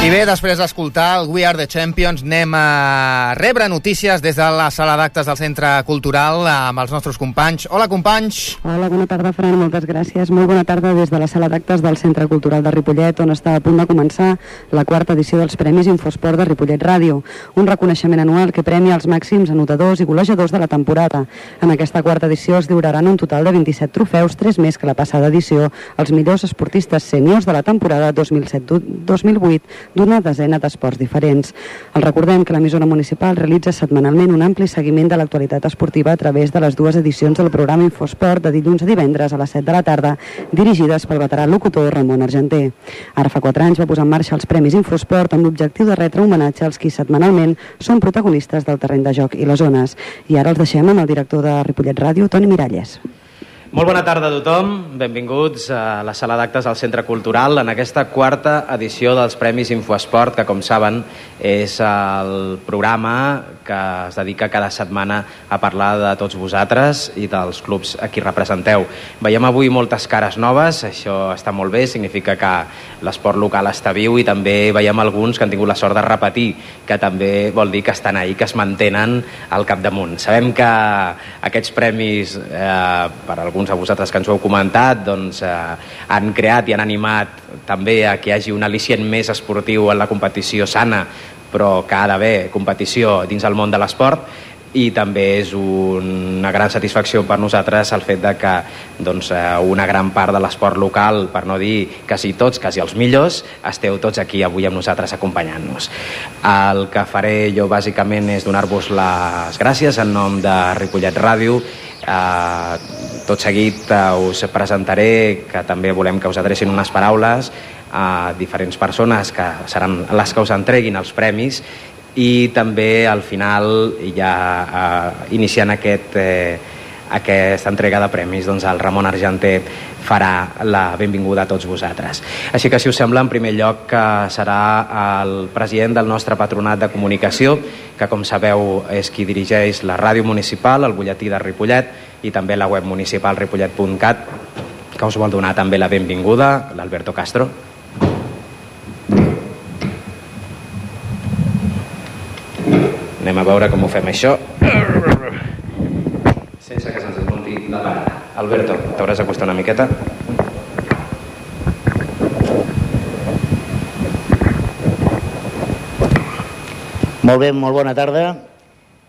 I bé, després d'escoltar el We Are the Champions, anem a rebre notícies des de la sala d'actes del Centre Cultural amb els nostres companys. Hola, companys! Hola, bona tarda, Fran, moltes gràcies. Molt bona tarda des de la sala d'actes del Centre Cultural de Ripollet, on està a punt de començar la quarta edició dels Premis Infosport de Ripollet Ràdio, un reconeixement anual que premia els màxims anotadors i golejadors de la temporada. En aquesta quarta edició es lliuraran un total de 27 trofeus, tres més que la passada edició, als millors esportistes sèniors de la temporada 2007-2008 d'una desena d'esports diferents. El recordem que l'emissora municipal realitza setmanalment un ampli seguiment de l'actualitat esportiva a través de les dues edicions del programa Infosport de dilluns a divendres a les 7 de la tarda, dirigides pel veterà locutor Ramon Argenter. Ara fa 4 anys va posar en marxa els Premis Infosport amb l'objectiu de retre homenatge als qui setmanalment són protagonistes del terreny de joc i les zones. I ara els deixem amb el director de Ripollet Ràdio, Toni Miralles. Molt bona tarda a tothom, benvinguts a la sala d'actes del Centre Cultural en aquesta quarta edició dels Premis Infoesport, que com saben és el programa que es dedica cada setmana a parlar de tots vosaltres i dels clubs a qui representeu. Veiem avui moltes cares noves, això està molt bé, significa que l'esport local està viu i també veiem alguns que han tingut la sort de repetir, que també vol dir que estan ahí, que es mantenen al capdamunt. Sabem que aquests premis, eh, per alguns de vosaltres que ens ho heu comentat, doncs, eh, han creat i han animat també a que hi hagi un al·licient més esportiu en la competició sana, però que ha d'haver competició dins el món de l'esport i també és una gran satisfacció per nosaltres el fet de que doncs, eh, una gran part de l'esport local, per no dir quasi tots, quasi els millors, esteu tots aquí avui amb nosaltres acompanyant-nos. El que faré jo bàsicament és donar-vos les gràcies en nom de Ripollet Ràdio Uh, tot seguit uh, us presentaré que també volem que us adrecin unes paraules a diferents persones que seran les que us entreguin els premis. I també al final ja uh, iniciant aquest, eh, aquesta entrega de premis doncs el Ramon Argenter farà la benvinguda a tots vosaltres. Així que, si us sembla, en primer lloc que serà el president del nostre patronat de comunicació, que, com sabeu, és qui dirigeix la ràdio municipal, el butlletí de Ripollet, i també la web municipal ripollet.cat, que us vol donar també la benvinguda, l'Alberto Castro. Anem a veure com ho fem això. Sense que se'ns desmunti la parada. Alberto, t'hauràs d'acostar una miqueta. Molt bé, molt bona tarda.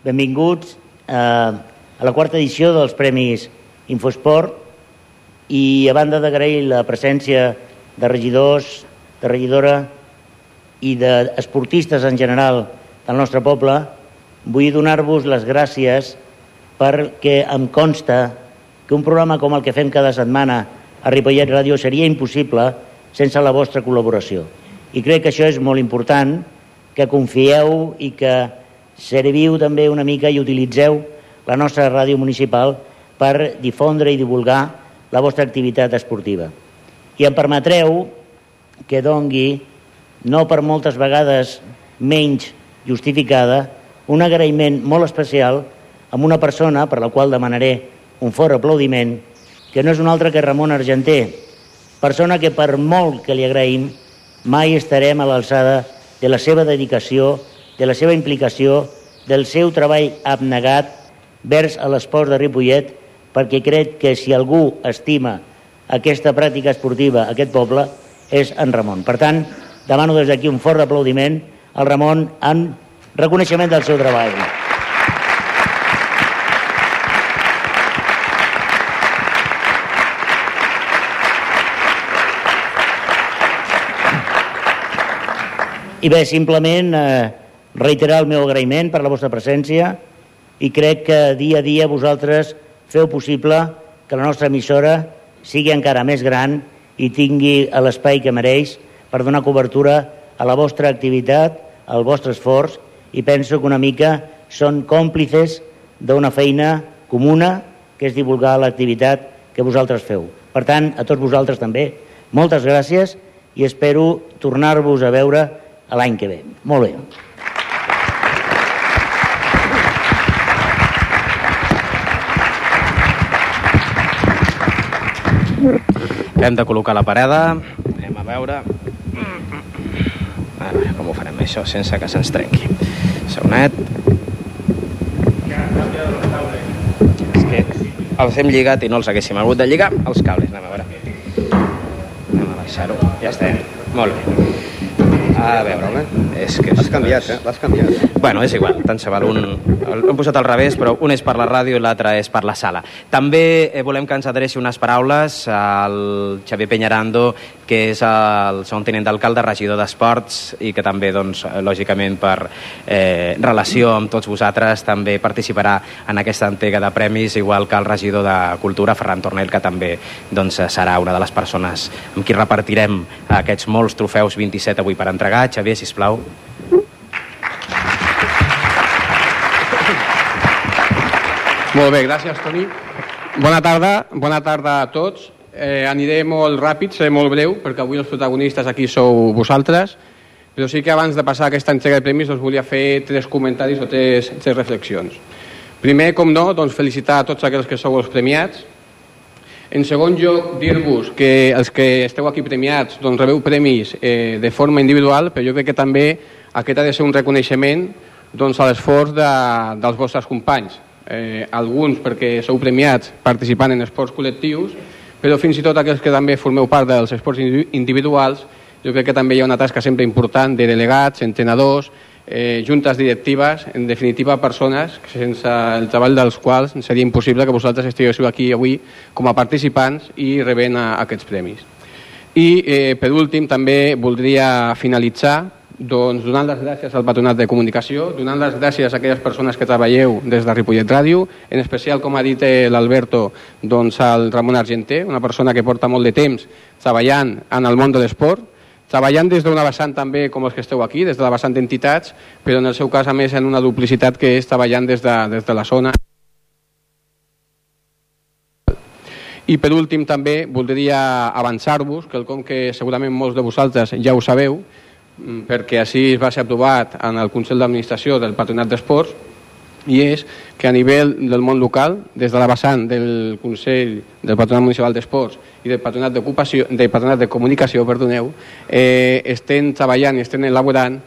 Benvinguts eh, a la quarta edició dels Premis Infosport i a banda d'agrair la presència de regidors, de regidora i d'esportistes en general del nostre poble, vull donar-vos les gràcies perquè em consta que un programa com el que fem cada setmana a Ripollet Ràdio seria impossible sense la vostra col·laboració. I crec que això és molt important, que confieu i que serviu també una mica i utilitzeu la nostra ràdio municipal per difondre i divulgar la vostra activitat esportiva. I em permetreu que dongui, no per moltes vegades menys justificada, un agraïment molt especial a una persona per la qual demanaré un fort aplaudiment, que no és un altre que Ramon Argenter, persona que per molt que li agraïm mai estarem a l'alçada de la seva dedicació, de la seva implicació, del seu treball abnegat vers a l'esport de Ripollet, perquè crec que si algú estima aquesta pràctica esportiva, aquest poble, és en Ramon. Per tant, demano des d'aquí un fort aplaudiment al Ramon en reconeixement del seu treball. I bé, simplement eh, reiterar el meu agraïment per la vostra presència i crec que dia a dia vosaltres feu possible que la nostra emissora sigui encara més gran i tingui l'espai que mereix per donar cobertura a la vostra activitat, al vostre esforç i penso que una mica són còmplices d'una feina comuna que és divulgar l'activitat que vosaltres feu. Per tant, a tots vosaltres també, moltes gràcies i espero tornar-vos a veure l'any que ve. Molt bé. Hem de col·locar la parada. Anem a veure. Ara. això sense que se'ns trenqui. Segonet. És que els hem lligat i no els haguéssim hagut de lligar, els cables. Anem a veure. Anem a baixar-ho. Ja estem. Molt bé. A veure, és que... L'has canviat, eh? L'has canviat. Bueno, és igual, tant se val. Un, hem posat al revés, però un és per la ràdio i l'altre és per la sala. També eh, volem que ens adreci unes paraules al Xavier Peñarando, que és el segon tinent d'alcalde, regidor d'Esports, i que també, doncs, lògicament, per eh, relació amb tots vosaltres, també participarà en aquesta entrega de premis, igual que el regidor de Cultura, Ferran Tornell, que també doncs, serà una de les persones amb qui repartirem aquests molts trofeus 27 avui per entregar. Xavier, sisplau. Molt bé, gràcies, Toni. Bona tarda, bona tarda a tots. Eh, aniré molt ràpid, seré molt breu, perquè avui els protagonistes aquí sou vosaltres, però sí que abans de passar aquesta entrega de premis us volia fer tres comentaris o tres, tres reflexions. Primer, com no, doncs felicitar a tots aquells que sou els premiats. En segon lloc, dir-vos que els que esteu aquí premiats doncs rebeu premis eh, de forma individual, però jo crec que també aquest ha de ser un reconeixement doncs, a l'esforç de, dels vostres companys eh, alguns perquè sou premiats participant en esports col·lectius, però fins i tot aquells que també formeu part dels esports individuals, jo crec que també hi ha una tasca sempre important de delegats, entrenadors, eh, juntes directives, en definitiva persones sense el treball dels quals seria impossible que vosaltres estiguéssiu aquí avui com a participants i rebent a, a aquests premis. I eh, per últim també voldria finalitzar doncs, donant les gràcies al Patronat de Comunicació, donant les gràcies a aquelles persones que treballeu des de Ripollet Ràdio, en especial, com ha dit eh, l'Alberto, doncs, al Ramon Argenter, una persona que porta molt de temps treballant en el món de l'esport, treballant des d'una vessant també com els que esteu aquí, des de la vessant d'entitats, però en el seu cas, a més, en una duplicitat que és treballant des de, des de la zona. I per últim també voldria avançar-vos, que el com que segurament molts de vosaltres ja ho sabeu, perquè així va ser aprovat en el Consell d'Administració del Patronat d'Esports i és que a nivell del món local, des de la vessant del Consell del Patronat Municipal d'Esports i del Patronat d'Ocupació, del Patronat de Comunicació, perdoneu, eh, estem treballant i estem elaborant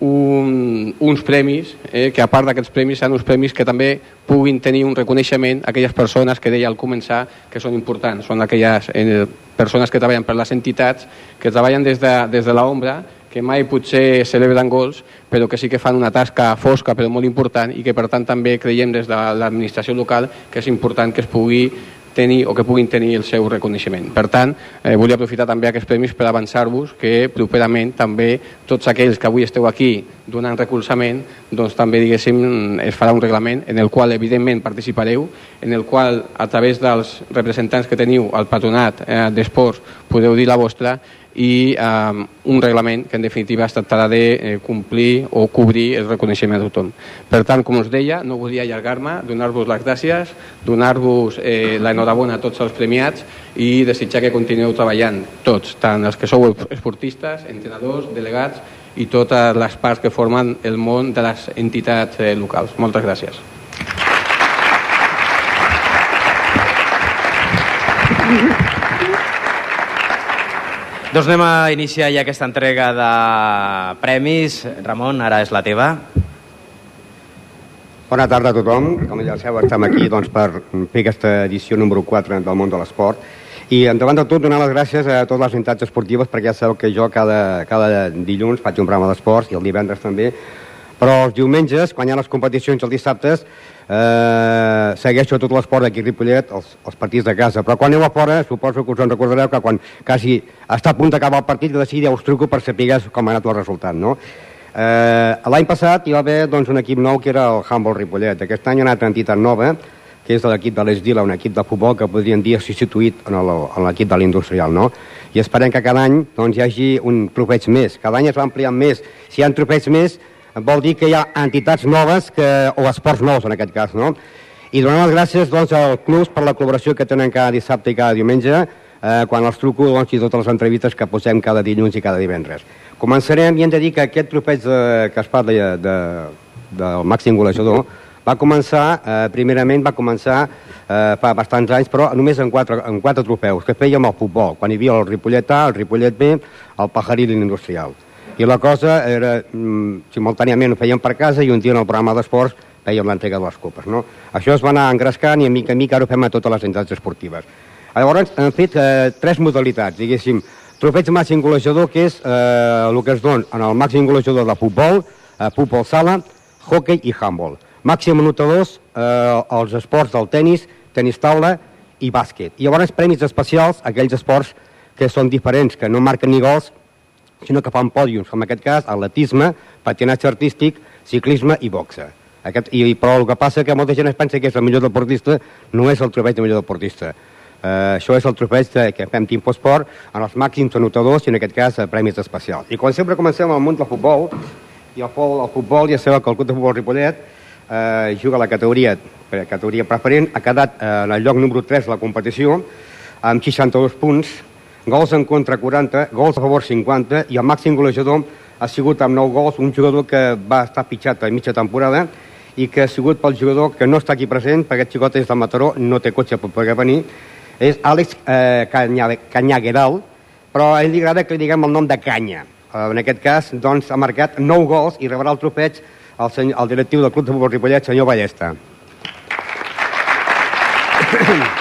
un, uns premis, eh, que a part d'aquests premis seran uns premis que també puguin tenir un reconeixement a aquelles persones que deia al començar que són importants, són aquelles eh, persones que treballen per les entitats, que treballen des de, des de l'ombra que mai potser celebren gols, però que sí que fan una tasca fosca però molt important i que per tant també creiem des de l'administració local que és important que es pugui tenir o que puguin tenir el seu reconeixement. Per tant, eh, volia aprofitar també aquests premis per avançar-vos que properament també tots aquells que avui esteu aquí donant recolzament, doncs també diguéssim es farà un reglament en el qual evidentment participareu, en el qual a través dels representants que teniu al patronat eh, d'esports podeu dir la vostra i eh, un reglament que en definitiva es tractarà de eh, complir o cobrir el reconeixement de tothom. Per tant, com us deia, no volia allargar-me, donar-vos les gràcies, donar-vos eh, l'enhorabona a tots els premiats i desitjar que continueu treballant tots, tant els que sou esportistes, entrenadors, delegats i totes les parts que formen el món de les entitats eh, locals. Moltes gràcies. Mm-hmm. Doncs anem a iniciar ja aquesta entrega de premis. Ramon, ara és la teva. Bona tarda a tothom. Com ja sabeu, estem aquí doncs, per fer aquesta edició número 4 del món de l'esport. I endavant de tot, donar les gràcies a totes les entitats esportives, perquè ja sabeu que jo cada, cada dilluns faig un programa d'esports i el divendres també, però els diumenges, quan hi ha les competicions els dissabtes, eh, segueixo tot l'esport d'aquí Ripollet, els, els partits de casa, però quan aneu a fora, suposo que us en recordareu que quan quasi està a punt d'acabar el partit, de seguida us truco per saber com ha anat el resultat, no? Eh, L'any passat hi va haver doncs, un equip nou que era el Humboldt Ripollet. Aquest any ha una entitat nova, que és l'equip de l'Esdila, un equip de futbol que podríem dir substituït en l'equip de l'industrial, no? I esperem que cada any doncs, hi hagi un trofeig més. Cada any es va ampliant més. Si hi ha trofeigs més, vol dir que hi ha entitats noves que, o esports nous en aquest cas, no? I donar les gràcies doncs, al club per la col·laboració que tenen cada dissabte i cada diumenge, eh, quan els truco doncs, i totes les entrevistes que posem cada dilluns i cada divendres. Començarem i hem de dir que aquest tropeig de, que es parla de, de, del màxim golejador va començar, eh, primerament va començar eh, fa bastants anys, però només en quatre, en quatre trofeus, que fèiem el futbol, quan hi havia el Ripollet A, el Ripollet B, el Pajarí i l'Industrial. I la cosa era, mm, simultàniament ho fèiem per casa i un dia en el programa d'esports fèiem l'entrega de les copes. No? Això es va anar engrescant i a mica a mica ara ho fem a totes les entitats esportives. Llavors han fet eh, tres modalitats, diguéssim. Trofeig màxim golejador, que és eh, el que es dona en el màxim golejador de futbol, eh, futbol sala, hockey i handball. Màxim anotadors, eh, els esports del tennis, tenis taula i bàsquet. I llavors premis especials, aquells esports que són diferents, que no marquen ni gols, sinó que fan pòdiums, com en aquest cas, atletisme, patinatge artístic, ciclisme i boxa. Aquest, i, però el que passa que molta gent es pensa que és el millor deportista, no és el trofeig de millor deportista. Uh, això és el trofeig de, que fem Sport en els màxims anotadors i en aquest cas premis especials. I quan sempre comencem al món del futbol, i el, futbol, el futbol ja sabeu que el Club de Futbol Ripollet uh, juga a la categoria, categoria preferent, ha quedat uh, en el lloc número 3 de la competició amb 62 punts, gols en contra 40, gols a favor 50 i el màxim golejador ha sigut amb 9 gols un jugador que va estar pitjat a mitja temporada i que ha sigut pel jugador que no està aquí present, perquè aquest xicot és de Mataró, no té cotxe per poder venir, és Àlex eh, Canyagueral, però a ell li agrada que li diguem el nom de Canya. Eh, en aquest cas, doncs, ha marcat 9 gols i rebrà el trofeig el, senyor, el directiu del Club de Futbol Ripollet, senyor Ballesta.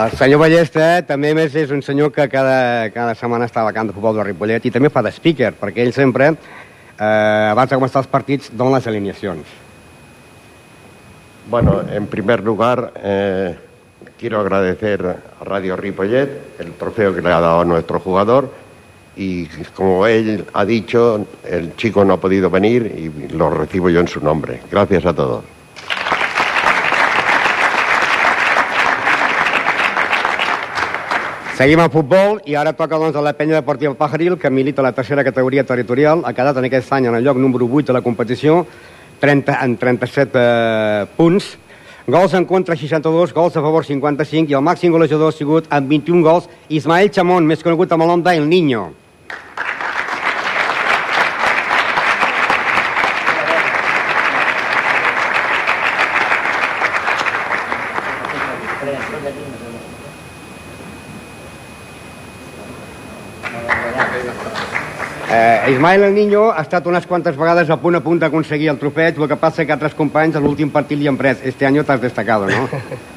El senyor Ballesta també més és un senyor que cada, cada setmana està a la camp de futbol de Ripollet i també fa de speaker, perquè ell sempre, eh, abans de començar els partits, dona les alineacions. Bueno, en primer lugar, eh, quiero agradecer a Radio Ripollet el trofeo que le ha dado a nuestro jugador y como él ha dicho, el chico no ha podido venir y lo recibo yo en su nombre. Gracias a todos. Seguim al futbol i ara toca doncs, a la penya deportiva Pajaril, que milita la tercera categoria territorial. Ha quedat en aquest any en el lloc número 8 de la competició, 30, en 37 eh, punts. Gols en contra 62, gols a favor 55 i el màxim golejador ha sigut amb 21 gols Ismael Chamón, més conegut amb el nom d'El Niño. Eh, Ismael El Niño ha estat unes quantes vegades a punt a punt d'aconseguir el trofeig, el que passa que altres companys a l'últim partit li han pres. Este año t'has destacado, ¿no?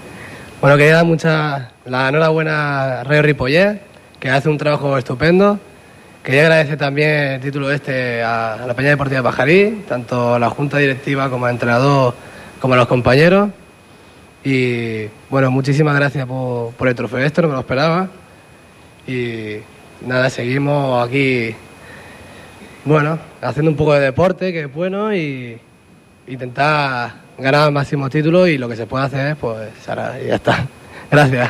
bueno, quería dar mucha la enhorabuena a Rayo Ripollet, que hace un trabajo estupendo. Quería agradecer también el título este a, a la Peña Deportiva de Pajarí, tanto a la Junta Directiva como al entrenador, como a los compañeros. Y bueno, muchísimas gracias por, por el trofeo este, no me lo esperaba. Y nada, seguimos aquí bueno, haciendo un poco de deporte, que es bueno, y intentar ganar el máximo título y lo que se puede hacer, pues se hará y ya está. Gracias.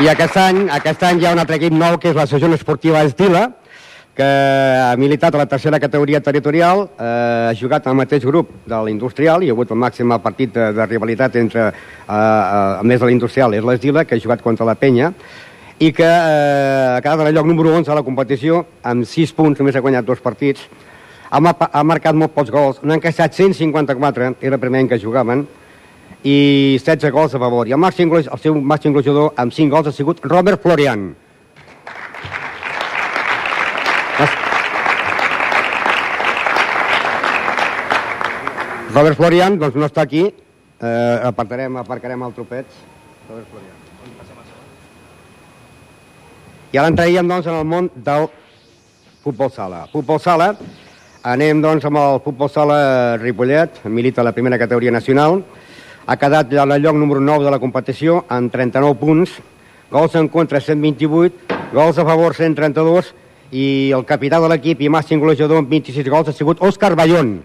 I aquest any, aquest any hi ha un altre equip nou, que és l'Associació Esportiva Estila, que ha militat a la tercera categoria territorial, eh, ha jugat al mateix grup de l'industrial, hi ha hagut el màxim partit de, de rivalitat entre, eh, eh, a més de l'industrial, és l'Estila, que ha jugat contra la Penya, i que eh, ha quedat en el lloc número 11 de la competició, amb 6 punts, només ha guanyat dos partits, ha, ha marcat molt pocs gols, n'ha encaixat 154, era el primer any que jugaven, i 16 gols a favor. I el, màxim, el seu màxim golejador amb 5 gols ha sigut Robert Florian. Robert Florian doncs no està aquí, eh, apartarem, aparcarem el tropet. Robert Florian. I ara entraríem, doncs, en el món del futbol sala. Futbol sala, anem, doncs, amb el futbol sala Ripollet, milita la primera categoria nacional, ha quedat el lloc número 9 de la competició amb 39 punts, gols en contra 128, gols a favor 132 i el capità de l'equip i màxim golejador amb 26 gols ha sigut Òscar Ballón.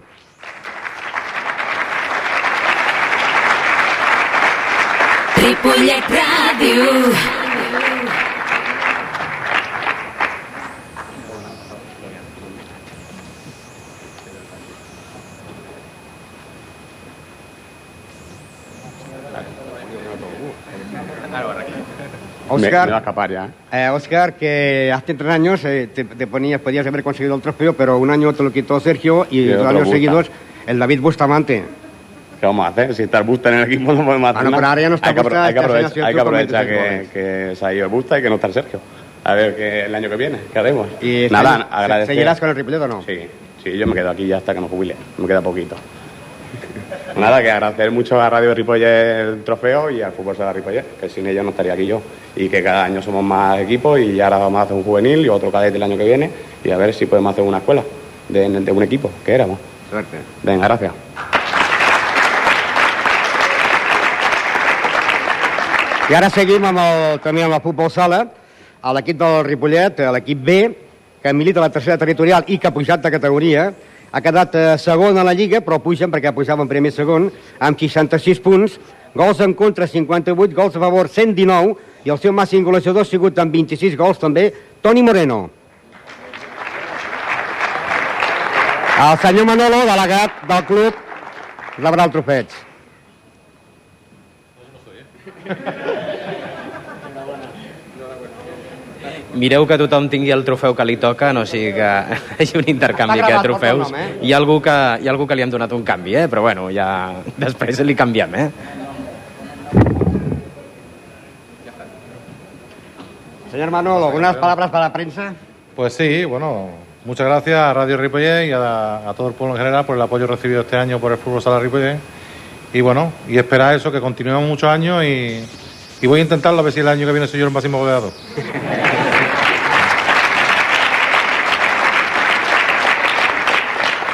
Ripollet Ràdio. Oscar, me, me va a escapar ya. eh, Oscar, que hace tres años eh, te, te ponías, podías haber conseguido el trofeo, pero un año te lo quitó Sergio y Y dos años Busta. seguidos el David Bustamante. ¿Qué vamos a hacer? Si está el Busta en el equipo no podemos hacer Bueno, nada. pero ahora ya no está hay que, Busta, hay que aprovechar, hay que, aprovechar 26 que, que se ha ido el Busta y que no está el Sergio. A ver qué el año que viene, ¿qué haremos? Y Nada, agradecer. ¿Seguirás con el Ripollet o no? Sí, sí, yo me quedo aquí ya hasta que me jubile. Me queda poquito. Nada, que agradecer mucho a Radio Ripollet el trofeo y al Fútbol Sala Ripollet, que sin ellos no estaría aquí yo. Y que cada año somos más equipos y ahora vamos a hacer un juvenil y otro cadete el año que viene y a ver si podemos hacer una escuela de, de un equipo, que éramos. Suerte. Venga, gracias. I ara seguim amb el, també amb el futbol sala, a l'equip del Ripollet, a l'equip B, que milita la tercera territorial i que ha pujat de categoria, ha quedat eh, segon a la Lliga, però pugen perquè pujava en primer segon, amb 66 punts, gols en contra 58, gols a favor 119, i el seu màxim golejador ha sigut amb 26 gols també, Toni Moreno. El senyor Manolo, delegat del club, rebrà el trofeig. Mireu que tothom tingui el trofeu que li toca, no sigui que hi hagi un intercanvi de trofeus. nom, eh? Hi ha, algú que, hi ha algú que li hem donat un canvi, eh? però bueno, ja després li canviem. Eh? Señor Manolo, algunas palabras para la prensa. Pues sí, bueno, muchas gracias a Radio Ripollet y a, a todo el pueblo en general por el apoyo recibido este año por el Fútbol Sala Ripollet. Y bueno, y esperar eso, que continuemos muchos años y, y voy a intentarlo a ver si el año que viene soy yo el máximo goleador.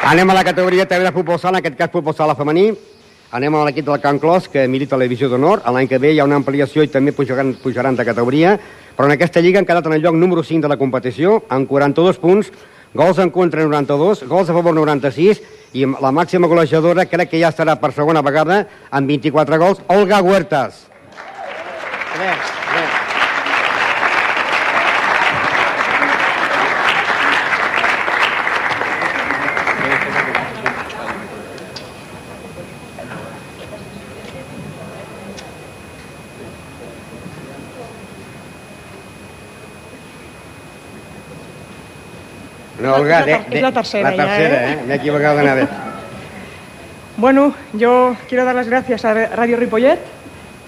Anem a la categoria també de futbol sala, en aquest cas futbol sala femení. Anem a l'equip del Can Clos, que milita la divisió d'honor. L'any que ve hi ha una ampliació i també pujaran, pujaran de categoria. Però en aquesta lliga han quedat en el lloc número 5 de la competició, amb 42 punts, gols en contra 92, gols a favor 96, i la màxima golejadora crec que ja estarà per segona vegada amb 24 gols, Olga Huertas. No, Olga, la ter- de- es la de- tercera La ya, tercera, ¿eh? ¿eh? Me he equivocado de vez. Bueno, yo quiero dar las gracias a Radio Ripollet,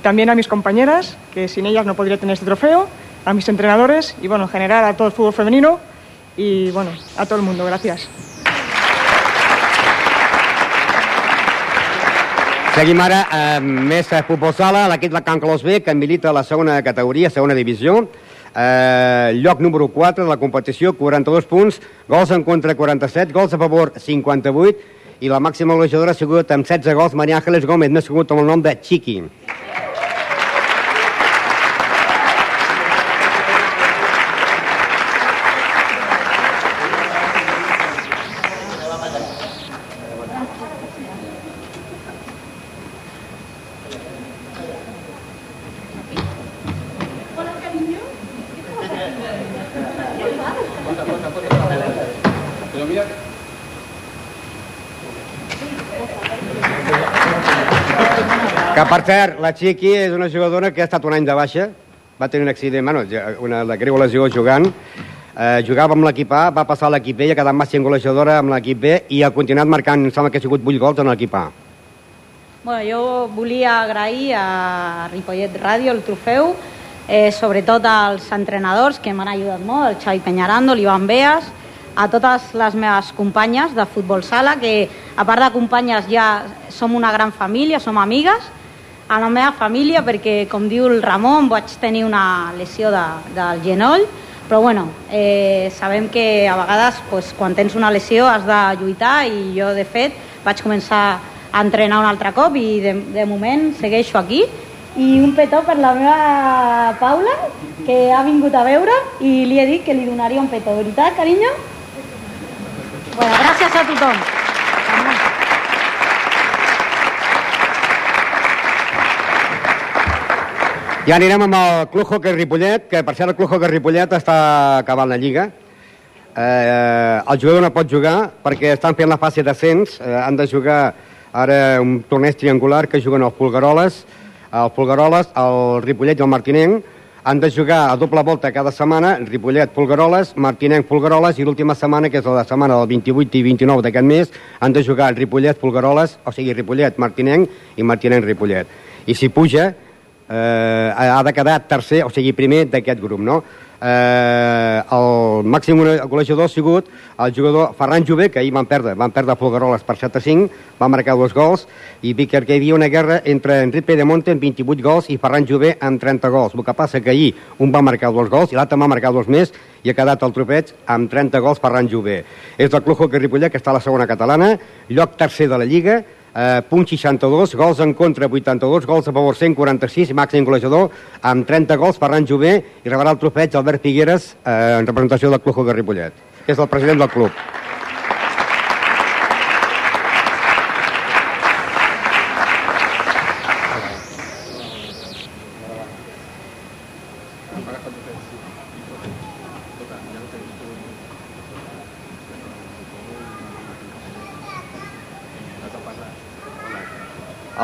también a mis compañeras, que sin ellas no podría tener este trofeo, a mis entrenadores y, bueno, en general a todo el fútbol femenino y, bueno, a todo el mundo. Gracias. Seguim ara amb més eh, futbol sala, l'equip de Can Clos B, que milita a la segona categoria, segona divisió. Eh, lloc número 4 de la competició, 42 punts, gols en contra 47, gols a favor 58, i la màxima golejadora ha sigut amb 16 gols Maria Ángeles Gómez, més conegut amb el nom de Chiqui. Cert, la Chiqui és una jugadora que ha estat un any de baixa, va tenir un accident, bueno, una la greu lesió jugant, eh, jugava amb l'equip A, va passar a l'equip B i ha quedat màxim golejadora amb l'equip B i ha continuat marcant, em sembla que ha sigut 8 gols en l'equip A. Bueno, jo volia agrair a Ripollet Ràdio el trofeu, eh, sobretot als entrenadors que m'han ajudat molt, el Xavi Peñarando, l'Ivan Beas, a totes les meves companyes de futbol sala, que a part de companyes ja som una gran família, som amigues, a la meva família perquè, com diu el Ramon, vaig tenir una lesió de, del genoll, però bueno, eh, sabem que a vegades pues, quan tens una lesió has de lluitar i jo de fet vaig començar a entrenar un altre cop i de, de moment segueixo aquí i un petó per la meva Paula que ha vingut a veure i li he dit que li donaria un petó, veritat, carinyo? Bueno, gràcies a tothom. Ja anirem amb el Club Hockey Ripollet, que per cert el Club Hockey Ripollet està acabant la Lliga. Eh, el jugador no pot jugar perquè estan fent la fase d'ascens, eh, han de jugar ara un torneig triangular que juguen els Pulgaroles, el Pulgaroles, el Ripollet i el Martinenc. han de jugar a doble volta cada setmana, Ripollet, Polgaroles, Martinenc, Polgaroles, i l'última setmana, que és la setmana del 28 i 29 d'aquest mes, han de jugar Ripollet, Polgaroles, o sigui, Ripollet, Martinenc i Martinenc, Ripollet. I si puja, eh, ha de quedar tercer, o sigui, primer d'aquest grup, no? Eh, el màxim golejador ha sigut el jugador Ferran Jové, que ahir van perdre, van perdre Folgueroles per 7 a 5, va marcar dos gols, i vi que hi havia una guerra entre Enric Pedemonte amb 28 gols i Ferran Jové amb 30 gols. El que passa que ahir un va marcar dos gols i l'altre va marcar dos més i ha quedat el tropeig amb 30 gols Ferran Jové. És el Club Hockey Ripollet, que està a la segona catalana, lloc tercer de la Lliga, eh, punt 62, gols en contra 82, gols a favor 146, màxim golejador amb 30 gols, Ferran Jové i rebrà el trofeig Albert Figueres eh, en representació del Club Hockey Ripollet, que és el president del club.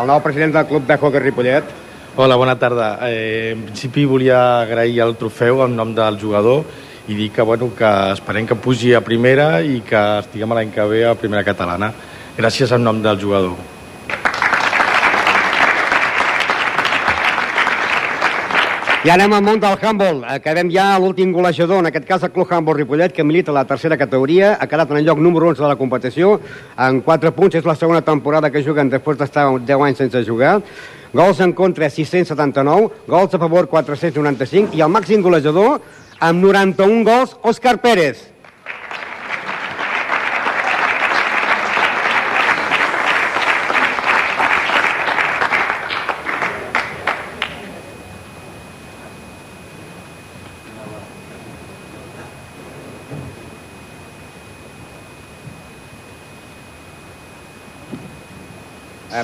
El nou president del Club de Hockey Ripollet. Hola, bona tarda. Eh, en principi volia agrair el trofeu en nom del jugador i dir que, bueno, que esperem que pugi a primera i que estiguem l'any que ve a primera catalana. Gràcies en nom del jugador. I anem al món del handball. Acabem ja l'últim golejador, en aquest cas el Club Handball Ripollet, que milita a la tercera categoria. Ha quedat en el lloc número 11 de la competició, en 4 punts. És la segona temporada que juguen després d'estar 10 anys sense jugar. Gols en contra 679, gols a favor 495 i el màxim golejador amb 91 gols, Òscar Pérez.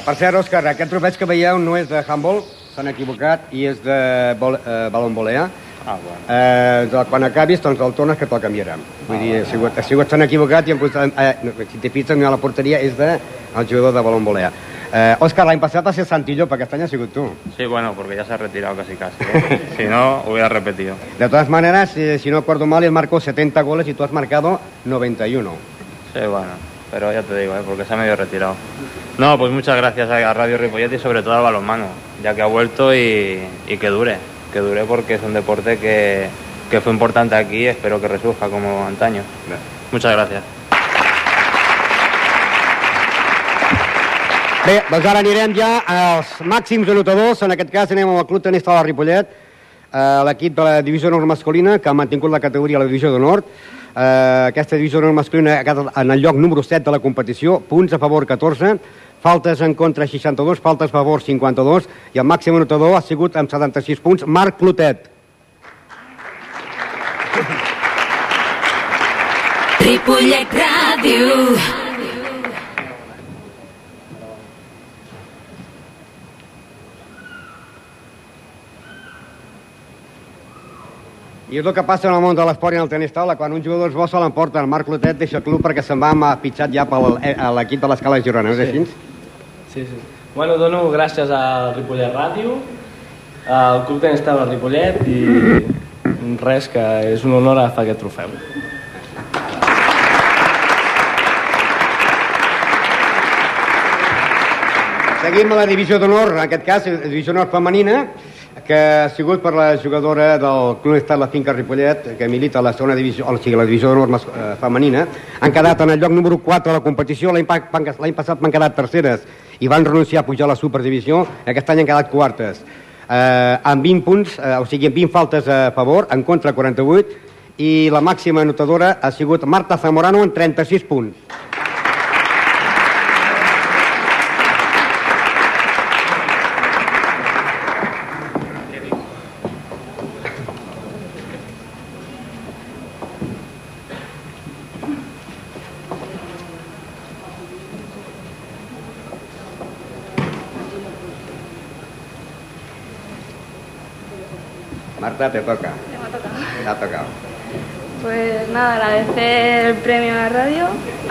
Per cert, Òscar, aquest trofeig que veieu no és de handball, s'han equivocat, i és de vol, eh, balon volea. Ah, bueno. Eh, quan acabis, doncs el tornes que te'l canviarem. Vull dir, ha sigut, ha sigut s'han equivocat i hem posat, eh, no, si t'hi fixes, a la porteria és de el jugador de balon volea. Eh, Òscar, l'any passat va ser Santillo, perquè aquest any ha sigut tu. Sí, bueno, porque ya se ha retirado casi casi. ¿eh? si no, hubiera repetido. De todas maneras, eh, si no acuerdo mal, él marcó 70 goles y tú has marcado 91. Sí, bueno, pero ya te digo, ¿eh? porque se ha medio retirado. No, pues muchas gracias a Radio Ripollet y sobre todo al balonmano, ya que ha vuelto y, y que dure, que dure porque es un deporte que, que fue importante aquí y espero que resurja como antaño. Muchas gracias. Bé, doncs ara anirem ja als màxims anotadors. En aquest cas anem amb el Club Tenis de la Ripollet, eh, l'equip de la divisió nord masculina, que ha mantingut la categoria a la divisió de nord. Eh, aquesta divisió nord masculina ha quedat en el lloc número 7 de la competició, punts a favor 14, faltes en contra 62, faltes a favor 52, i el màxim anotador ha sigut amb 76 punts, Marc Clotet. Ripollet Ràdio. I és el que passa en el món de l'esport i en el tenis taula. Quan un jugador és bo se l'emporta. El Marc Clotet deixa el club perquè se'n va amb pitjat ja per l'equip de l'escala Girona. No és així? Sí, sí. Bueno, dono gràcies al Ripollet Ràdio, al Club Tenis Taula Ripollet i res, que és un honor agafar aquest trofeu. Seguim a la divisió d'honor, en aquest cas, la divisió d'honor femenina, que ha sigut per la jugadora del Club Estat La Finca Ripollet, que milita a la segona divisió, o sigui, la divisió d'honor eh, femenina. Han quedat en el lloc número 4 de la competició, l'any passat van quedar terceres i van renunciar a pujar a la superdivisió, aquest any han quedat quartes. Eh, amb 20 punts, eh, o sigui, amb 20 faltes a favor, en contra 48, i la màxima anotadora ha sigut Marta Zamorano amb 36 punts. Te toca. Te ha tocado. Pues nada, agradecer el premio a la radio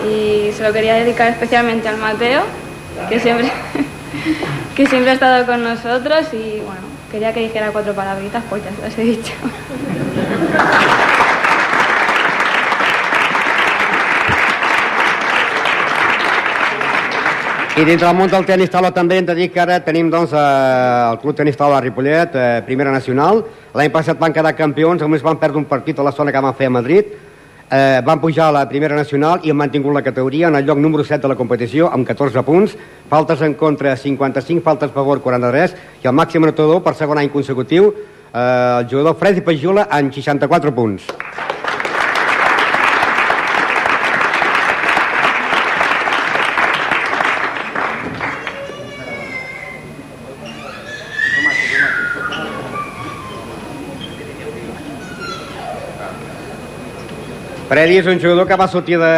y se lo quería dedicar especialmente al Mateo, que siempre, que siempre ha estado con nosotros y bueno, quería que dijera cuatro palabritas, pues ya las he dicho. I dintre del món del tenis taula també hem de dir que ara tenim doncs, eh, el Club Tenis Taula Ripollet, eh, primera nacional. L'any passat van quedar campions, només van perdre un partit a la zona que van fer a Madrid. Eh, van pujar a la primera nacional i han mantingut la categoria en el lloc número 7 de la competició amb 14 punts, faltes en contra 55, faltes a favor 43 i el màxim anotador per segon any consecutiu eh, el jugador Freddy Pajula en 64 punts. Freddy és un jugador que va sortir de,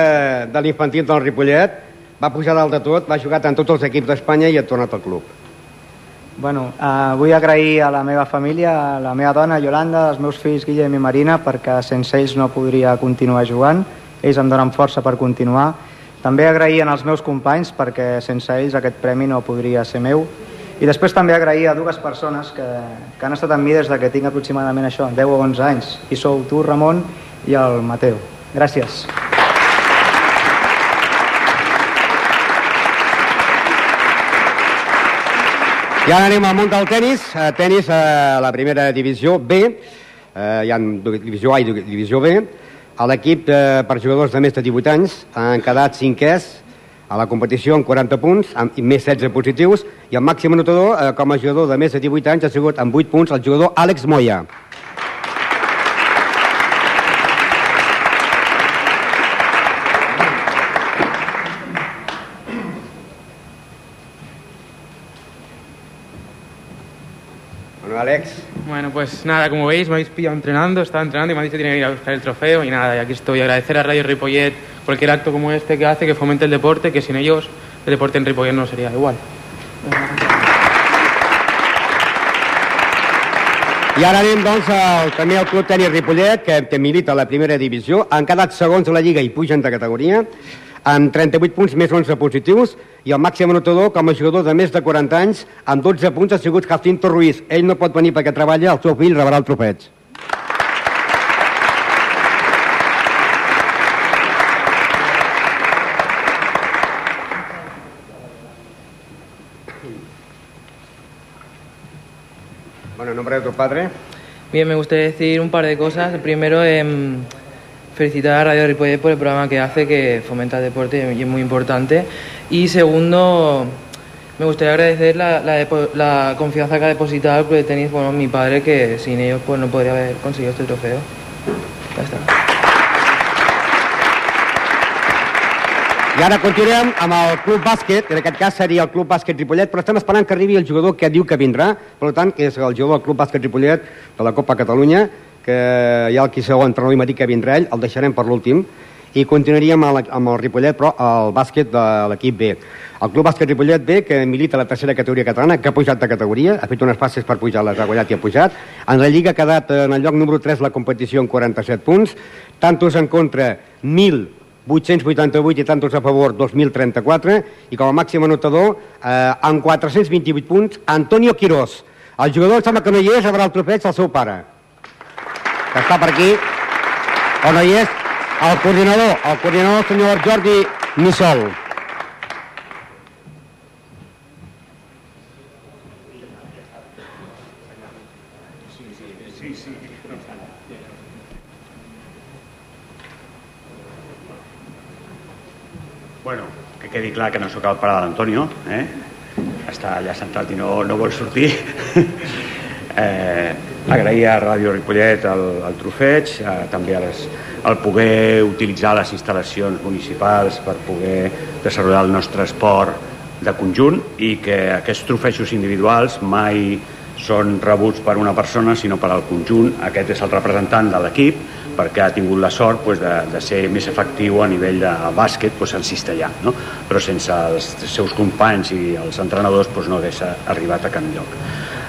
de l'infantil del Ripollet, va pujar dalt de tot, va jugar en tots els equips d'Espanya i ha tornat al club. Bueno, eh, vull agrair a la meva família, a la meva dona, Yolanda, als meus fills Guillem i Marina, perquè sense ells no podria continuar jugant. Ells em donen força per continuar. També agrair als meus companys, perquè sense ells aquest premi no podria ser meu. I després també agrair a dues persones que, que han estat amb mi des de que tinc aproximadament això, 10 o 11 anys. I sou tu, Ramon, i el Mateu. Gràcies. I ara anem al món del tennis. Eh, tennis a la primera divisió B. Eh, hi ha divisió A i divisió B. A l'equip eh, per jugadors de més de 18 anys han quedat cinquers a la competició amb 40 punts, amb més 16 positius, i el màxim anotador eh, com a jugador de més de 18 anys ha sigut amb 8 punts el jugador Àlex Moya. Alex. Bueno, pues nada, como veis, me habéis pillado entrenando, estaba entrenando y me han dicho que tiene que ir a buscar el trofeo y nada, y aquí estoy. Agradecer a Radio Ripollet cualquier acto como este que hace, que fomente el deporte, que sin ellos el deporte en Ripollet no sería igual. I ara anem, doncs, al, també al Club Tenis Ripollet, que, que milita a la primera divisió. Han quedat segons a la Lliga i pugen de categoria, amb 38 punts més 11 positius, i el màxim anotador com a jugador de més de 40 anys, amb 12 punts ha sigut Jacinto Ruiz. Ell no pot venir perquè treballa, el seu fill rebrà el trofeig. Bueno, en nombre de tu padre. Bien, me gustaría decir un par de cosas. Primero, em, felicitar a Radio Ripollet por el programa que hace, que fomenta el deporte y es muy importante. Y segundo, me gustaría agradecer la, la la confianza que ha depositado el Club de Tenis, bueno, mi padre, que sin ellos pues no podría haber conseguido este trofeo. Ya está. I ara continuem amb el Club Bàsquet, que en aquest cas seria el Club Bàsquet Ripollet, però estem esperant que arribi el jugador que diu que vindrà, per tant, que és el jugador del Club Bàsquet Ripollet de la Copa Catalunya, que hi ha el qui segon entrenador i m'ha dit que vindrà ell, el deixarem per l'últim, i continuaríem amb, el Ripollet, però el bàsquet de l'equip B. El Club Bàsquet Ripollet B, que milita la tercera categoria catalana, que ha pujat de categoria, ha fet unes passes per pujar, les ha guanyat i ha pujat. En la Lliga ha quedat en el lloc número 3 la competició amb 47 punts, tantos en contra 1.000 888 i tantos a favor 2.034 i com a màxim anotador eh, amb 428 punts Antonio Quirós el jugador em sembla que no hi és rebrà el trofeig del seu pare que està per aquí o no hi és el coordinador el coordinador el senyor Jordi Missol Bueno, que quedi clar que no sóc el pare de l'Antonio, eh? Està allà centrat i no, no vol sortir. eh, agrair a Ràdio Ripollet el, el trofeig, eh, també a les, el poder utilitzar les instal·lacions municipals per poder desenvolupar el nostre esport de conjunt i que aquests trofeixos individuals mai són rebuts per una persona sinó per al conjunt. Aquest és el representant de l'equip perquè ha tingut la sort pues, de, de ser més efectiu a nivell de bàsquet pues, en cistellà, no? però sense els seus companys i els entrenadors pues, no hagués arribat a cap lloc.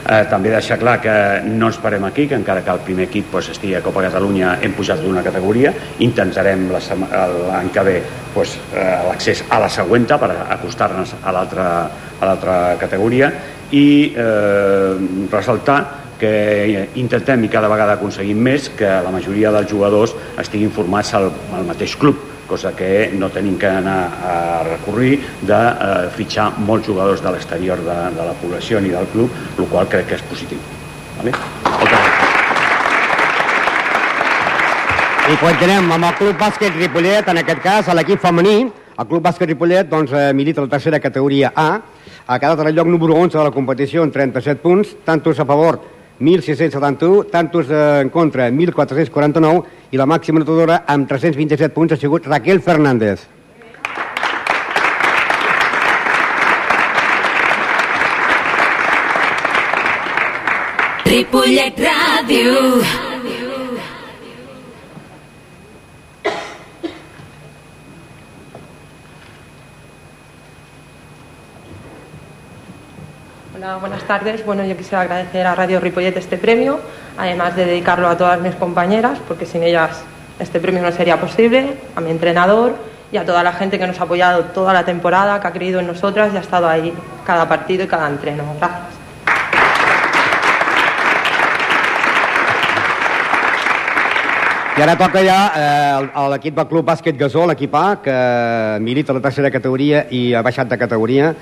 Eh, també deixar clar que no ens parem aquí, que encara que el primer equip pues, estigui a Copa Catalunya hem pujat d'una categoria, intentarem l'any que ve pues, eh, l'accés a la següenta per acostar-nos a l'altra categoria. I eh, ressaltar que intentem i cada vegada aconseguim més que la majoria dels jugadors estiguin formats al, al mateix club cosa que no tenim que anar a recurrir de eh, fitxar molts jugadors de l'exterior de, de la població ni del club, el qual crec que és positiu. Vale? I continuem amb el Club Bàsquet Ripollet, en aquest cas a l'equip femení. El Club Bàsquet Ripollet doncs, eh, milita la tercera categoria A, ha quedat en el lloc número 11 de la competició amb 37 punts, tantos a favor 1.671, tantos eh, en contra 1.449 i la màxima notadora amb 327 punts ha sigut Raquel Fernández. Ripollet Ràdio. Hola, buenas tardes. Bueno, yo quisiera agradecer a Radio Ripollet este premio, además de dedicarlo a todas mis compañeras, porque sin ellas este premio no sería posible, a mi entrenador y a toda la gente que nos ha apoyado toda la temporada, que ha creído en nosotras y ha estado ahí cada partido y cada entreno. Gracias. I ara toca ja eh, l'equip del Club Bàsquet Gasó, l'equip A, que milita la tercera categoria i ha baixat de categoria.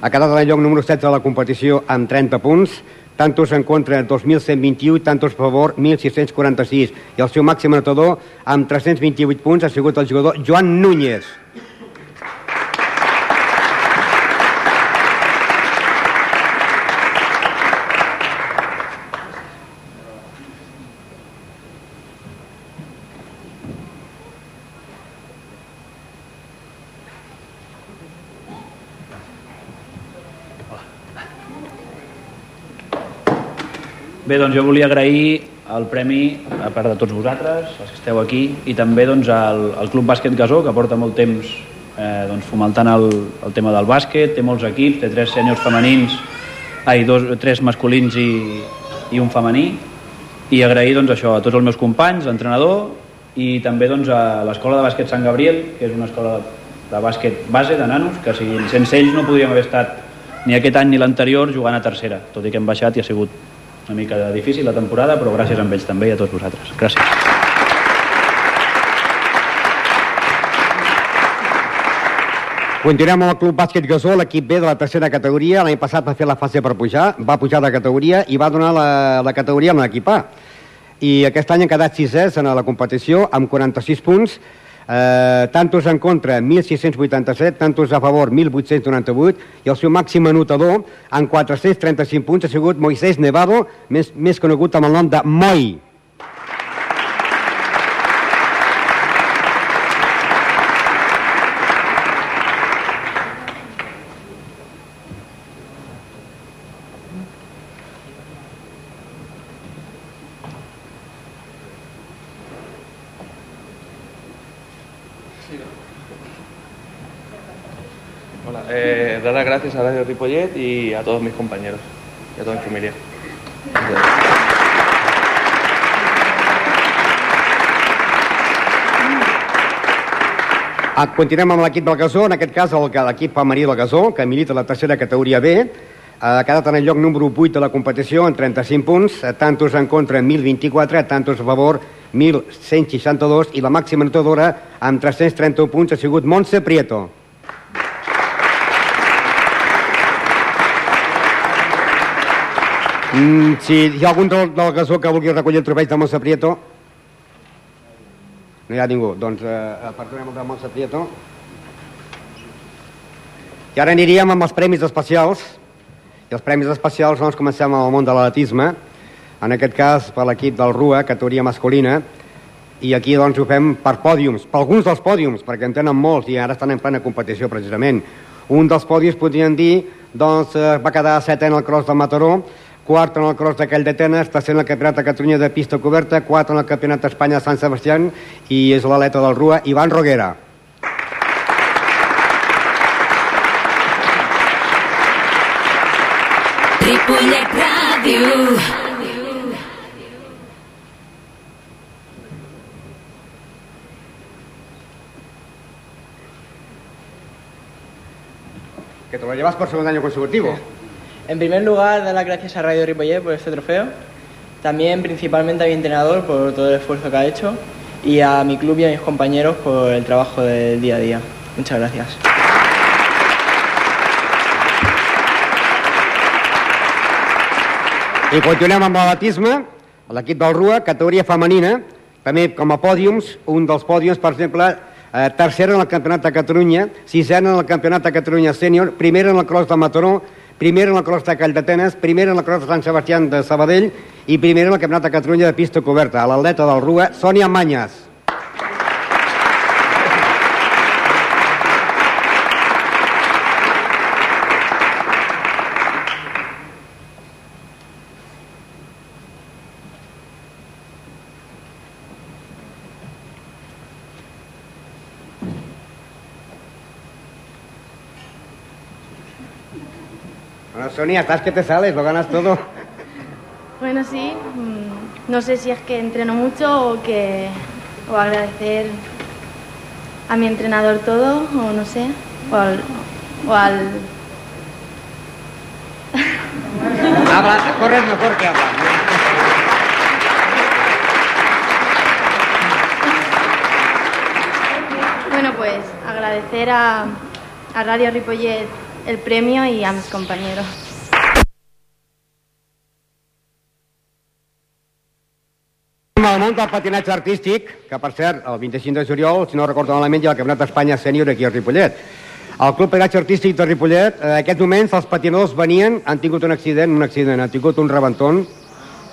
Ha quedat en el lloc número 16 de la competició amb 30 punts, tantos en contra 2.121 i tantos a favor 1.646. I el seu màxim anotador amb 328 punts ha sigut el jugador Joan Núñez. Bé, doncs jo volia agrair el premi a part de tots vosaltres, els que esteu aquí, i també doncs, al, al Club Bàsquet Gasó, que porta molt temps eh, doncs, fomentant el, el tema del bàsquet, té molts equips, té tres sèniors femenins, ai, dos, tres masculins i, i un femení, i agrair doncs, això a tots els meus companys, l'entrenador, i també doncs, a l'escola de bàsquet Sant Gabriel, que és una escola de bàsquet base de nanos, que si, sense ells no podríem haver estat ni aquest any ni l'anterior jugant a tercera, tot i que hem baixat i ha sigut una mica difícil la temporada, però gràcies a ells també i a tots vosaltres. Gràcies. Continuem amb el Club Bàsquet Gasó, l'equip B de la tercera categoria. L'any passat va fer la fase per pujar, va pujar de categoria i va donar la, la categoria a l'equip A. I aquest any han quedat sisès en la competició amb 46 punts, eh, tantos en contra 1.687, tantos a favor 1.898 i el seu màxim anotador amb 435 punts ha sigut Moisés Nevado, més, més conegut amb el nom de Moi. Hola, eh, dar las gracias a Radio Ripollet y a todos mis compañeros y a toda mi familia. Ah, Continuem amb l'equip del Gasó, en aquest cas l'equip femení del Gasó, que milita la tercera categoria B, ha quedat en el lloc número 8 de la competició amb 35 punts, tantos en contra 1.024, tantos a favor 1.162 i la màxima notadora amb 331 punts ha sigut Montse Prieto. Mm, si hi ha algun del, del Gasó que vulgui recollir el trofeig de Montse Prieto, no hi ha ningú. Doncs eh, apartarem el de Montse Prieto. I ara aniríem amb els premis especials. I els premis especials doncs comencem amb el món de l'atletisme. En aquest cas per l'equip del RUA, categoria masculina. I aquí doncs ho fem per pòdiums, per alguns dels pòdiums, perquè en tenen molts i ara estan en plena competició precisament. Un dels pòdiums podrien dir doncs eh, va quedar setè en el cross de Mataró, quart en el cross d'aquell d'Atenes, tercer en el campionat de Catalunya de pista coberta, quart en el campionat d'Espanya de Sant Sebastià i és l'atleta del RUA, Ivan Roguera. Ripollet Ràdio. Aquest lo llevas por segundo año consecutivo. En primer lugar, dar las gracias a Radio Ripollet por este trofeo. También, principalmente, a mi entrenador por todo el esfuerzo que ha hecho. Y a mi club y a mis compañeros por el trabajo del día a día. Muchas gracias. I continuem amb l'atletisme, l'equip del RUA, categoria femenina, també com a pòdiums, un dels pòdiums, per exemple, eh, tercera en el Campionat de Catalunya, sisena en el Campionat de Catalunya sènior, primera en el cross de Mataró, primera en el cross de Calldetenes, primera en el cross de Sant Sebastià de Sabadell i primera en el Campionat de Catalunya de pista coberta. L'atleta del RUA, Sònia Manyes. Sonia, estás que te sales, lo ganas todo. Bueno, sí. mm, No sé si es que entreno mucho o que. o agradecer a mi entrenador todo, o no sé. O al. O al Habla, corres mejor que hablas. bueno, pues agradecer a, a Radio Ripollet el premio y a mis compañeros. Al món del patinatge artístic, que per cert, el 25 de juliol, si no recordo malament, hi ha el Campionat d'Espanya sènior aquí a Ripollet. El Club Patinatge Artístic de Ripollet, en aquests moments els patinadors venien, han tingut un accident, un accident, han tingut un rebentón,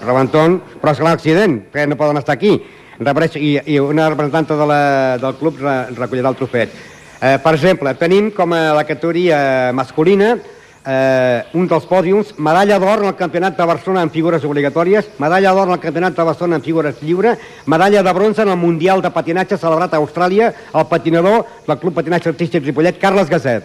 rebentón, però és clar, accident, perquè no poden estar aquí. Repareix, i, I una representanta de la, del club re, recollirà el trofet. Eh, per exemple, tenim com a la categoria masculina eh, un dels pòdiums, medalla d'or en el Campionat de Barcelona en figures obligatòries, medalla d'or en el Campionat de Barcelona en figures lliure, medalla de bronze en el Mundial de Patinatge celebrat a Austràlia, el patinador del Club Patinatge Artístic Ripollet, Carles Gasset.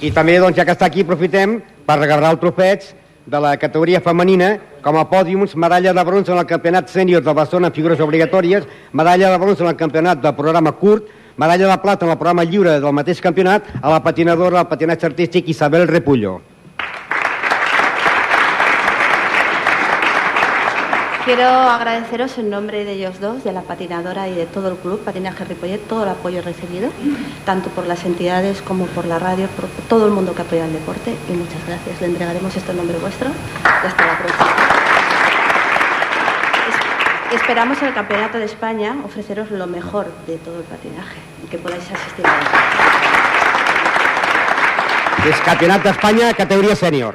I també, doncs, ja que està aquí, aprofitem per regalar el trofeig de la categoria femenina com a pòdiums, medalla de bronze en el campionat sènior de Barcelona en figures obligatòries, medalla de bronze en el campionat del programa curt, medalla de plata en el programa lliure del mateix campionat a la patinadora del patinatge artístic Isabel Repullo. Quiero agradeceros en nombre de ellos dos, de la patinadora y de todo el club Patinaje Ripollet, todo el apoyo recibido, tanto por las entidades como por la radio, por todo el mundo que apoya el deporte y muchas gracias. Le entregaremos esto en nombre vuestro y hasta la próxima. Es- Esperamos el Campeonato de España ofreceros lo mejor de todo el patinaje y que podáis asistir a él. És Campionat d'Espanya, categoria sènior.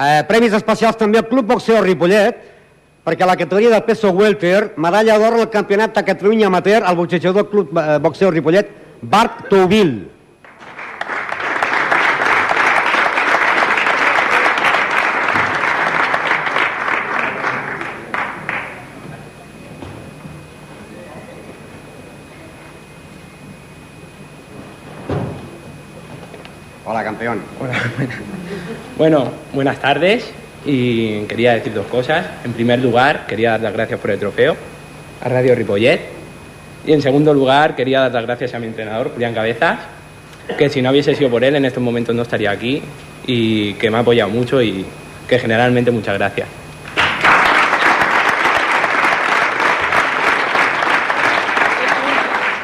Eh, premis especials també al Club Boxeo Ripollet, perquè la categoria de peso welter, medalla d'or al Campionat de Catalunya Amateur al boxejador Club eh, Boxeo Ripollet, Bart Touville. Hola, campeón. Bueno, buenas tardes y quería decir dos cosas. En primer lugar, quería dar las gracias por el trofeo a Radio Ripollet y en segundo lugar, quería dar las gracias a mi entrenador, Julián Cabezas, que si no hubiese sido por él en estos momentos no estaría aquí y que me ha apoyado mucho y que generalmente muchas gracias.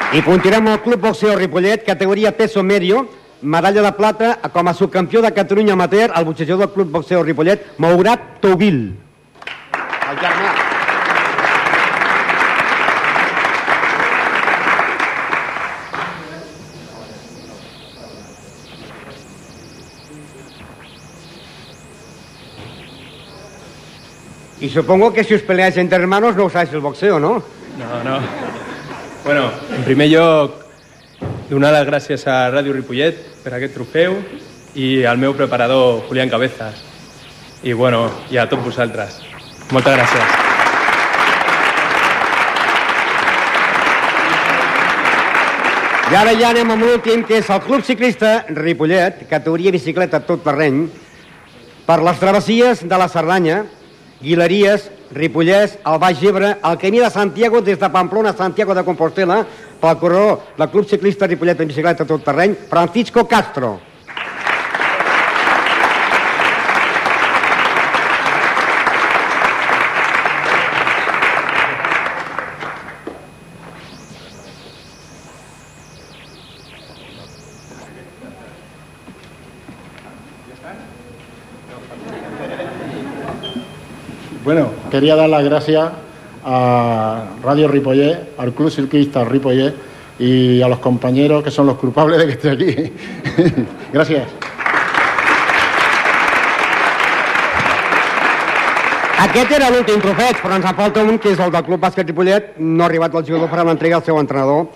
Amb el Club Boxeo Ripollet, categoria peso medio, medalla de plata com a subcampió de Catalunya Amateur al boxejador del Club Boxeo Ripollet, Maurat Touville. El germà. Y supongo que si os peleáis entre hermanos no usáis el boxeo, ¿no? No, no. Bueno, en primer lloc, donar les gràcies a Ràdio Ripollet per aquest trofeu i al meu preparador, Julián Cabezas. I, bueno, i a tots vosaltres. Moltes gràcies. I ara ja anem amb l'últim, que és el Club Ciclista Ripollet, categoria bicicleta tot terreny, per les travessies de la Cerdanya, Guileries, Ripollès, el Baix Gebre, el camí de Santiago des de Pamplona a Santiago de Compostela, pel corredor del Club Ciclista Ripollet en bicicleta tot terreny, Francisco Castro. Bueno, quería dar las gracias a Radio Ripollet, al Club Ciclista Ripollet y a los compañeros que son los culpables de que esté aquí. gracias. Aquest era l'últim trofeig, però ens en falta un, que és el del Club Bàsquet Ripollet. No ha arribat el jugador a l'entrega al seu entrenador.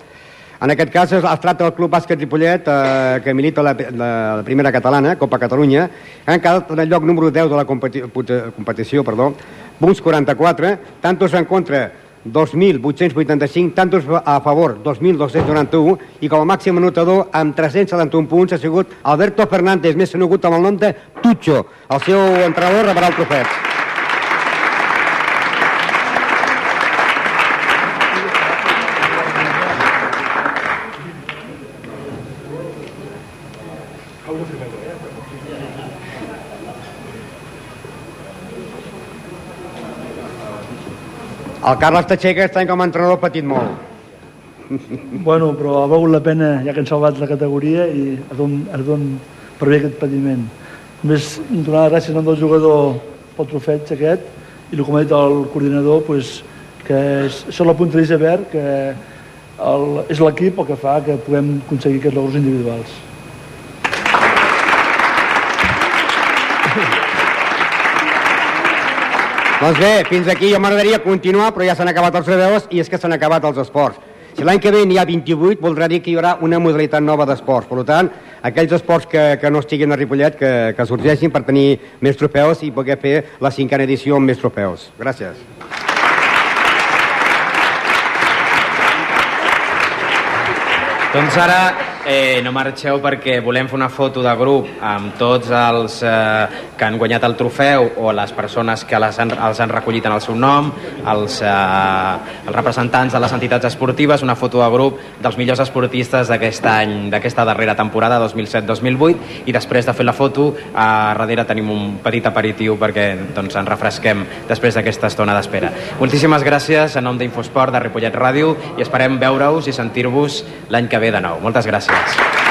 En aquest cas es, tracta del Club Bàsquet Ripollet, eh, que milita la, la, la primera catalana, Copa Catalunya. Han quedat en el lloc número 10 de la competi competició, perdó, punts 44, tantos en contra 2.885, tantos a favor 2.291 i com a màxim anotador amb 371 punts ha sigut Alberto Fernández, més conegut amb el nom de Tucho. El seu entrenador rebrà el trofeig. El Carles Teixeira aquest any com a entrenador patit molt. Bueno, però ha valgut la pena, ja que han salvat la categoria i ha don, ha don per bé aquest patiment. Només donar gràcies nom del jugador pel trofeig aquest i el que m'ha dit el coordinador, pues, que és, això la punta d'iceberg, que el, és l'equip el que fa que puguem aconseguir aquests logros individuals. Doncs bé, fins aquí jo m'agradaria continuar, però ja s'han acabat els treballadors i és que s'han acabat els esports. Si l'any que ve n'hi ha 28, voldrà dir que hi haurà una modalitat nova d'esports. Per tant, aquells esports que, que no estiguin a Ripollet, que, que sorgeixin per tenir més trofeus i poder fer la cinquena edició amb més trofeus. Gràcies. Doncs ara eh, no marxeu perquè volem fer una foto de grup amb tots els eh, que han guanyat el trofeu o les persones que les han, els han recollit en el seu nom, els, eh, els representants de les entitats esportives, una foto de grup dels millors esportistes d'aquest any, d'aquesta darrera temporada, 2007-2008, i després de fer la foto, a darrere tenim un petit aperitiu perquè doncs, ens refresquem després d'aquesta estona d'espera. Moltíssimes gràcies en nom d'Infosport, de Ripollet Ràdio, i esperem veure-us i sentir-vos l'any que ve de nou. Moltes gràcies. Ripollet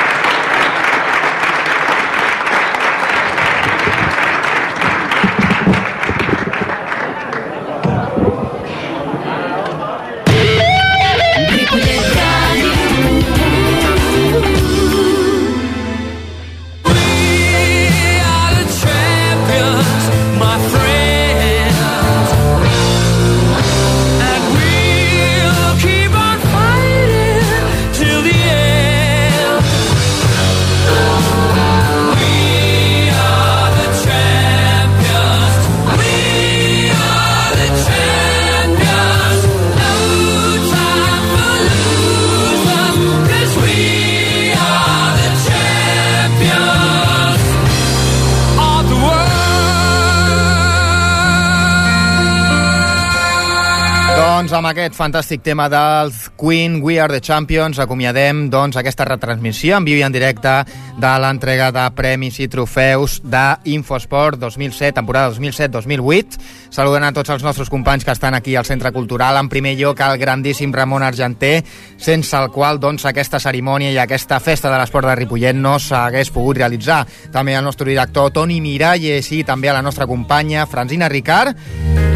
aquest fantàstic tema dels Queen, We Are the Champions, acomiadem doncs, aquesta retransmissió en viu i en directe de l'entrega de premis i trofeus d'Infosport 2007, temporada 2007-2008. Saludant a tots els nostres companys que estan aquí al Centre Cultural. En primer lloc, el grandíssim Ramon Argenter, sense el qual doncs, aquesta cerimònia i aquesta festa de l'esport de Ripollet no s'hagués pogut realitzar. També al nostre director Toni Miralles i també a la nostra companya Francina Ricard.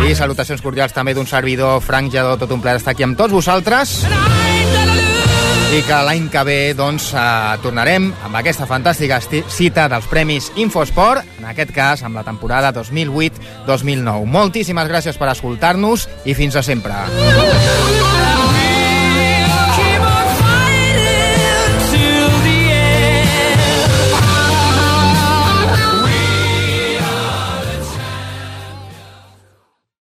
I salutacions cordials també d'un servidor Frank Lledó, tot un plaer estar aquí amb tots vosaltres. I que l'any que ve doncs, eh, tornarem amb aquesta fantàstica cita dels Premis Infosport, en aquest cas amb la temporada 2008-2009. Moltíssimes gràcies per escoltar-nos i fins a sempre.